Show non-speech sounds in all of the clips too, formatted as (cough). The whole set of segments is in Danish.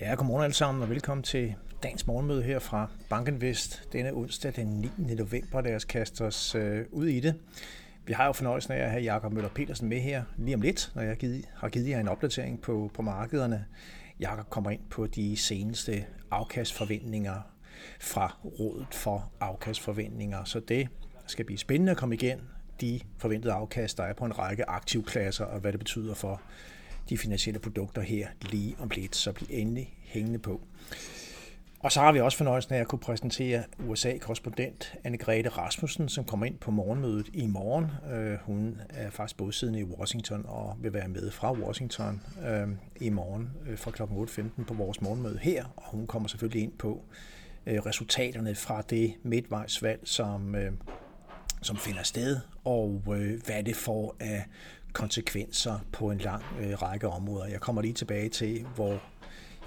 Ja, godmorgen alle sammen, og velkommen til dagens morgenmøde her fra Bankenvest denne onsdag den 9. november, der os kaste os øh, ud i det. Vi har jo fornøjelsen af at have Jakob Møller Petersen med her lige om lidt, når jeg har givet jer en opdatering på, på markederne. Jakob kommer ind på de seneste afkastforventninger fra Rådet for Afkastforventninger, så det skal blive spændende at komme igen de forventede afkast, der er på en række aktivklasser, og hvad det betyder for de finansielle produkter her lige om lidt, så bliv endelig hængende på. Og så har vi også fornøjelsen af at kunne præsentere USA-korrespondent Anne-Grethe Rasmussen, som kommer ind på morgenmødet i morgen. Øh, hun er faktisk bosiddende i Washington og vil være med fra Washington øh, i morgen øh, fra kl. 8.15 på vores morgenmøde her. Og hun kommer selvfølgelig ind på resultaterne fra det midtvejsvalg, som, som finder sted, og hvad det får af konsekvenser på en lang øh, række områder. Jeg kommer lige tilbage til, hvor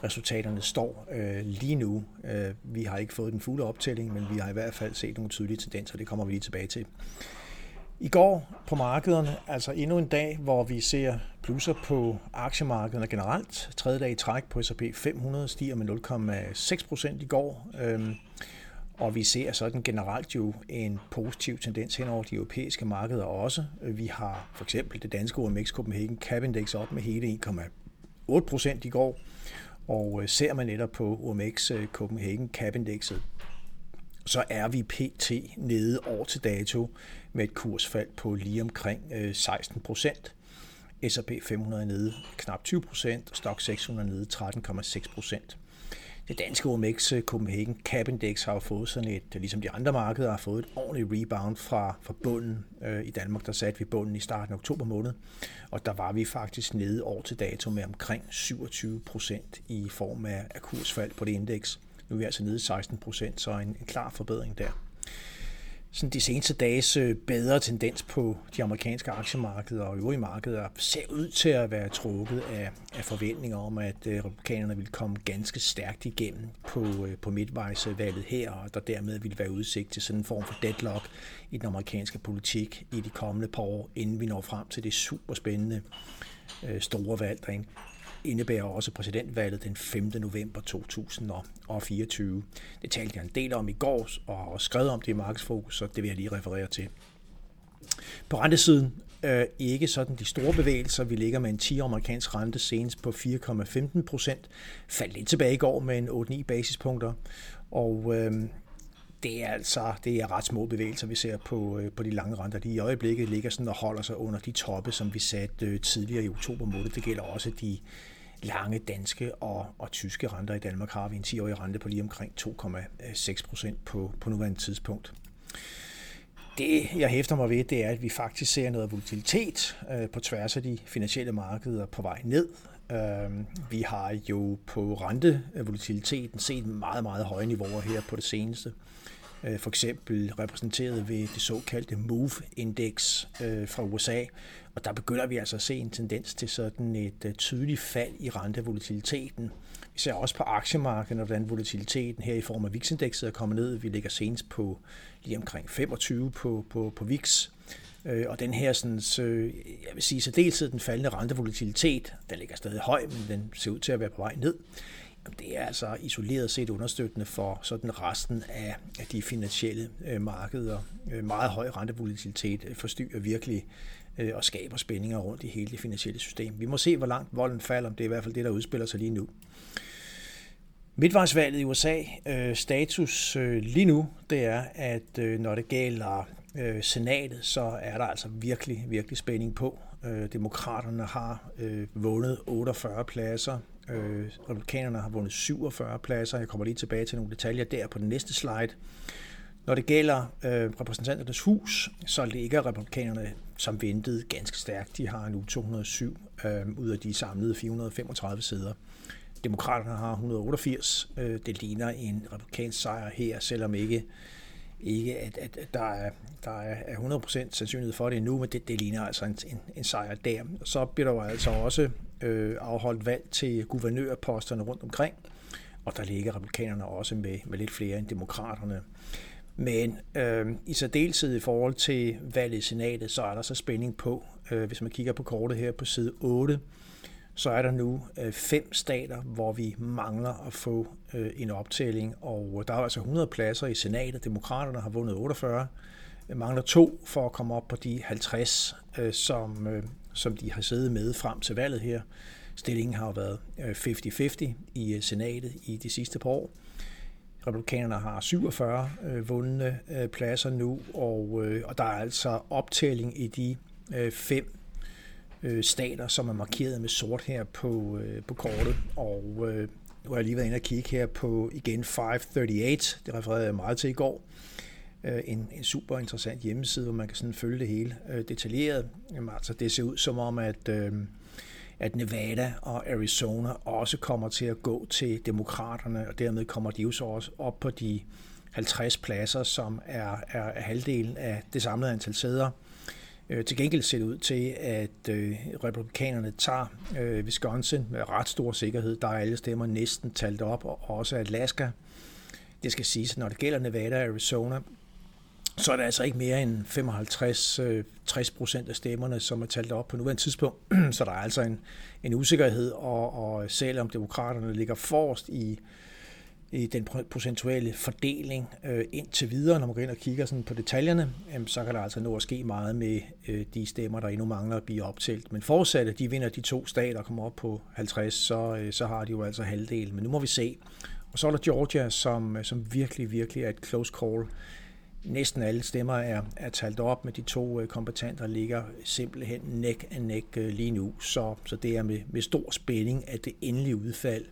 resultaterne står øh, lige nu. Øh, vi har ikke fået den fulde optælling, men vi har i hvert fald set nogle tydelige tendenser, det kommer vi lige tilbage til. I går på markederne, altså endnu en dag, hvor vi ser plusser på aktiemarkederne generelt. Tredje dag i træk på S&P 500 stiger med 0,6 procent i går. Øh, og vi ser sådan generelt jo en positiv tendens hen over de europæiske markeder også. Vi har for eksempel det danske OMX Copenhagen Cap Index op med hele 1,8 procent i går. Og øh, ser man netop på OMX øh, Copenhagen Cap Indexet, så er vi pt. nede år til dato med et kursfald på lige omkring øh, 16 procent. S&P 500 nede knap 20 procent, Stock 600 nede 13,6 procent. Det danske OMX øh, Copenhagen Cap Index har jo fået sådan et, øh, ligesom de andre markeder, har fået et ordentligt rebound fra, fra bunden. Øh, I Danmark der satte vi bunden i starten af oktober måned, og der var vi faktisk nede år til dato med omkring 27 procent i form af, af kursfald på det indeks. Nu er vi altså nede 16 procent, så en, en klar forbedring der sådan de seneste dages øh, bedre tendens på de amerikanske aktiemarkeder og øvrige markeder ser ud til at være trukket af, af forventninger om, at øh, republikanerne vil komme ganske stærkt igennem på, øh, på midtvejsvalget her, og der dermed vil være udsigt til sådan en form for deadlock i den amerikanske politik i de kommende par år, inden vi når frem til det super spændende store valg, der indebærer også præsidentvalget den 5. november 2024. Det talte jeg en del om i går, og har også skrevet om det i Markedsfokus, så det vil jeg lige referere til. På rentesiden øh, ikke sådan de store bevægelser. Vi ligger med en 10 amerikansk rente senest på 4,15 procent. Faldt lidt tilbage i går med en 8-9 basispunkter. Og øh, det er altså det er ret små bevægelser, vi ser på, øh, på de lange renter. De i øjeblikket ligger sådan og holder sig under de toppe, som vi satte øh, tidligere i oktober måned. Det gælder også de lange danske og, og tyske renter. I Danmark har vi en 10-årig rente på lige omkring 2,6 procent på, på nuværende tidspunkt. Det, jeg hæfter mig ved, det er, at vi faktisk ser noget volatilitet øh, på tværs af de finansielle markeder på vej ned. Øh, vi har jo på rentevolatiliteten set meget, meget høje niveauer her på det seneste. Øh, for eksempel repræsenteret ved det såkaldte MOVE-indeks øh, fra USA. Og der begynder vi altså at se en tendens til sådan et øh, tydeligt fald i rentevolatiliteten. Vi ser også på aktiemarkedet, hvordan volatiliteten her i form af VIX-indekset er kommet ned. Vi ligger senest på lige omkring 25 på, på, på VIX. Og den her, sådan, så, jeg vil sige, så dels den faldende rentevolatilitet, den ligger stadig høj, men den ser ud til at være på vej ned. Det er altså isoleret set understøttende for sådan resten af, de finansielle øh, markeder. Øh, meget høj rentevolatilitet øh, forstyrrer virkelig og skaber spændinger rundt i hele det finansielle system. Vi må se, hvor langt volden falder, om det er i hvert fald det, der udspiller sig lige nu. Midtvejsvalget i USA, status lige nu, det er, at når det gælder senatet, så er der altså virkelig, virkelig spænding på. Demokraterne har vundet 48 pladser, Øh, republikanerne har vundet 47 pladser. Jeg kommer lige tilbage til nogle detaljer der på den næste slide. Når det gælder øh, repræsentanternes hus, så ligger republikanerne som ventet ganske stærkt. De har nu 207 øh, ud af de samlede 435 sæder. Demokraterne har 188. Øh, det ligner en republikansk sejr her, selvom ikke ikke, at, at, at der, er, der er 100% sandsynlighed for det nu, men det, det ligner altså en, en, en sejr der. Så bliver der jo altså også øh, afholdt valg til guvernørposterne rundt omkring, og der ligger republikanerne også med, med lidt flere end demokraterne. Men øh, i særdeleshed i forhold til valget i senatet, så er der så spænding på, øh, hvis man kigger på kortet her på side 8, så er der nu øh, fem stater, hvor vi mangler at få øh, en optælling, og der er altså 100 pladser i senatet. Demokraterne har vundet 48. Jeg mangler to for at komme op på de 50, øh, som, øh, som de har siddet med frem til valget her. Stillingen har været øh, 50-50 i øh, senatet i de sidste par år. Republikanerne har 47 øh, vundne øh, pladser nu, og, øh, og der er altså optælling i de øh, fem øh, stater, som er markeret med sort her på, øh, på kortet. Og øh, nu har jeg lige været inde og kigge her på igen 538, det refererede jeg meget til i går. Øh, en, en super interessant hjemmeside, hvor man kan sådan følge det hele øh, detaljeret. Jamen, altså, det ser ud som om, at øh, at Nevada og Arizona også kommer til at gå til demokraterne, og dermed kommer de jo så også op på de 50 pladser, som er, er halvdelen af det samlede antal sæder. Øh, til gengæld ser det ud til, at øh, republikanerne tager øh, Wisconsin med ret stor sikkerhed. Der er alle stemmer næsten talt op, og også Alaska. Det skal siges, at når det gælder Nevada og Arizona, så er der altså ikke mere end 55-60 øh, procent af stemmerne, som er talt op på nuværende tidspunkt. (clears throat) Så der er altså en, en usikkerhed, og, og selvom demokraterne ligger forrest i, i den procentuelle fordeling øh, indtil videre, når man går ind og kigger sådan på detaljerne, øh, så kan der altså nå at ske meget med øh, de stemmer, der endnu mangler at blive optalt. Men forudsat, at de vinder de to stater og kommer op på 50, så, øh, så har de jo altså halvdelen. Men nu må vi se. Og så er der Georgia, som, øh, som virkelig, virkelig er et close call næsten alle stemmer er, er talt op, med de to øh, kompetenter ligger simpelthen neck and neck øh, lige nu. Så, så det er med, med stor spænding, at det endelige udfald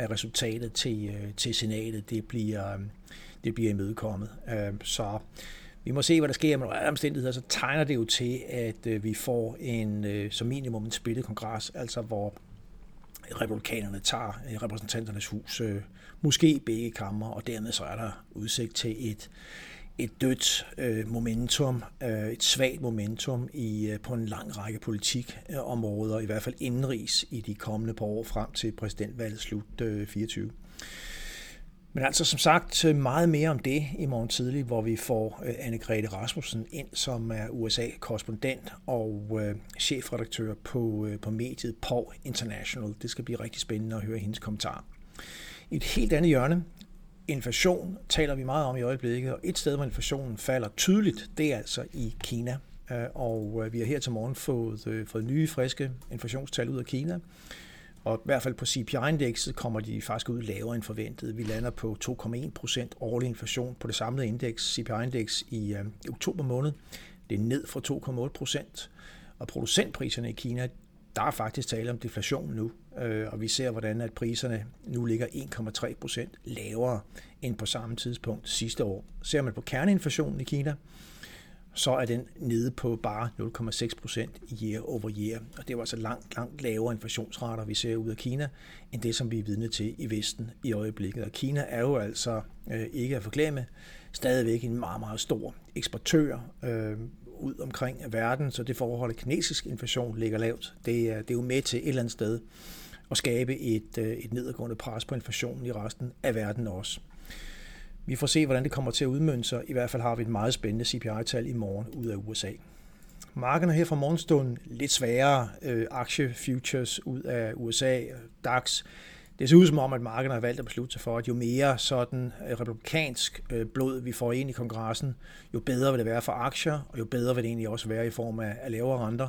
at resultatet til, øh, til senatet, det bliver, øh, det bliver imødekommet. Øh, så vi må se, hvad der sker, men under omstændigheder, så tegner det jo til, at vi får en som minimum en splittet kongres, altså hvor republikanerne tager repræsentanternes hus, måske begge kammer, og dermed så er der udsigt til et et dødt øh, momentum, øh, et svagt momentum i, øh, på en lang række politikområder, øh, i hvert fald indenrigs i de kommende par år frem til præsidentvalget slut øh, 24. Men altså som sagt øh, meget mere om det i morgen tidlig, hvor vi får øh, Anne-Grethe Rasmussen ind, som er USA-korrespondent og chefredaktør på, på mediet POW International. Det skal blive rigtig spændende at høre hendes kommentar. I et helt andet hjørne, Inflation taler vi meget om i øjeblikket, og et sted, hvor inflationen falder tydeligt, det er altså i Kina. Øh, og øh, vi har her til morgen fået, øh, fået nye, friske inflationstal ud af Kina. Og i hvert fald på CPI-indekset kommer de faktisk ud lavere end forventet. Vi lander på 2,1 procent årlig inflation på det samlede indeks, CPI-indeks i, i oktober måned. Det er ned fra 2,8 procent. Og producentpriserne i Kina, der er faktisk tale om deflation nu, øh, og vi ser, hvordan at priserne nu ligger 1,3 procent lavere end på samme tidspunkt sidste år. Ser man på kerneinflationen i Kina, så er den nede på bare 0,6 procent year over year. Og det var altså langt, langt lavere inflationsrater, vi ser ud af Kina, end det, som vi er vidne til i Vesten i øjeblikket. Og Kina er jo altså øh, ikke at forglemme stadigvæk en meget, meget stor eksportør. Øh, ud omkring verden, så det forhold, at kinesisk inflation ligger lavt, det er, det er jo med til et eller andet sted og skabe et, øh, et nedadgående pres på inflationen i resten af verden også. Vi får se, hvordan det kommer til at udmønte sig. I hvert fald har vi et meget spændende CPI-tal i morgen ud af USA. Markederne her fra morgenstunden lidt sværere øh, aktiefutures ud af USA, DAX det ser ud som om, at markederne har valgt at beslutte sig for, at jo mere sådan øh, republikansk øh, blod vi får ind i kongressen, jo bedre vil det være for aktier, og jo bedre vil det egentlig også være i form af, lavere renter,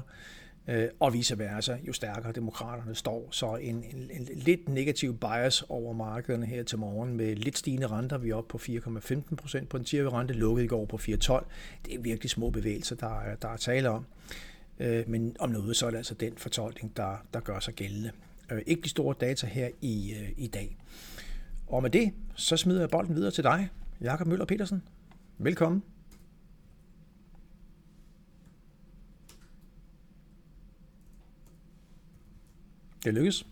øh, og vice versa, jo stærkere demokraterne står. Så en, en, en lidt negativ bias over markederne her til morgen med lidt stigende renter. Vi er oppe på 4,15 procent på den 10 rente, lukket i går på 4,12. Det er virkelig små bevægelser, der er, der er tale om. Øh, men om noget, så er det altså den fortolkning, der, der gør sig gældende øh, ikke de store data her i, øh, i dag. Og med det, så smider jeg bolden videre til dig, Jakob Møller Petersen. Velkommen. Det lykkes.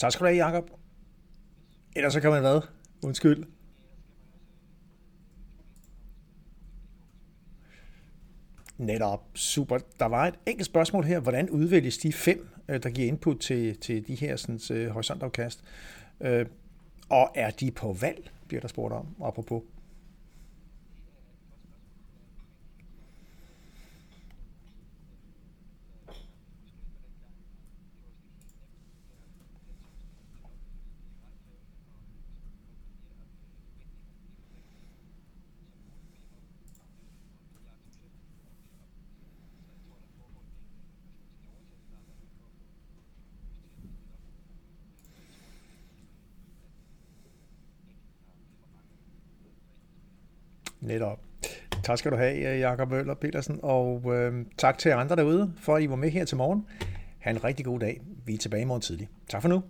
Tak skal du have, Jacob. Ellers så kan man hvad? Undskyld. Netop. Super. Der var et enkelt spørgsmål her. Hvordan udvælges de fem, øh, der giver input til, til de her sådan, uh, horisontafkast? Uh, og er de på valg, bliver der spurgt om, apropos. Netop. Tak skal du have, Jakob Møller Petersen, og øh, tak til andre derude, for at I var med her til morgen. Ha' en rigtig god dag. Vi er tilbage i morgen tidlig. Tak for nu.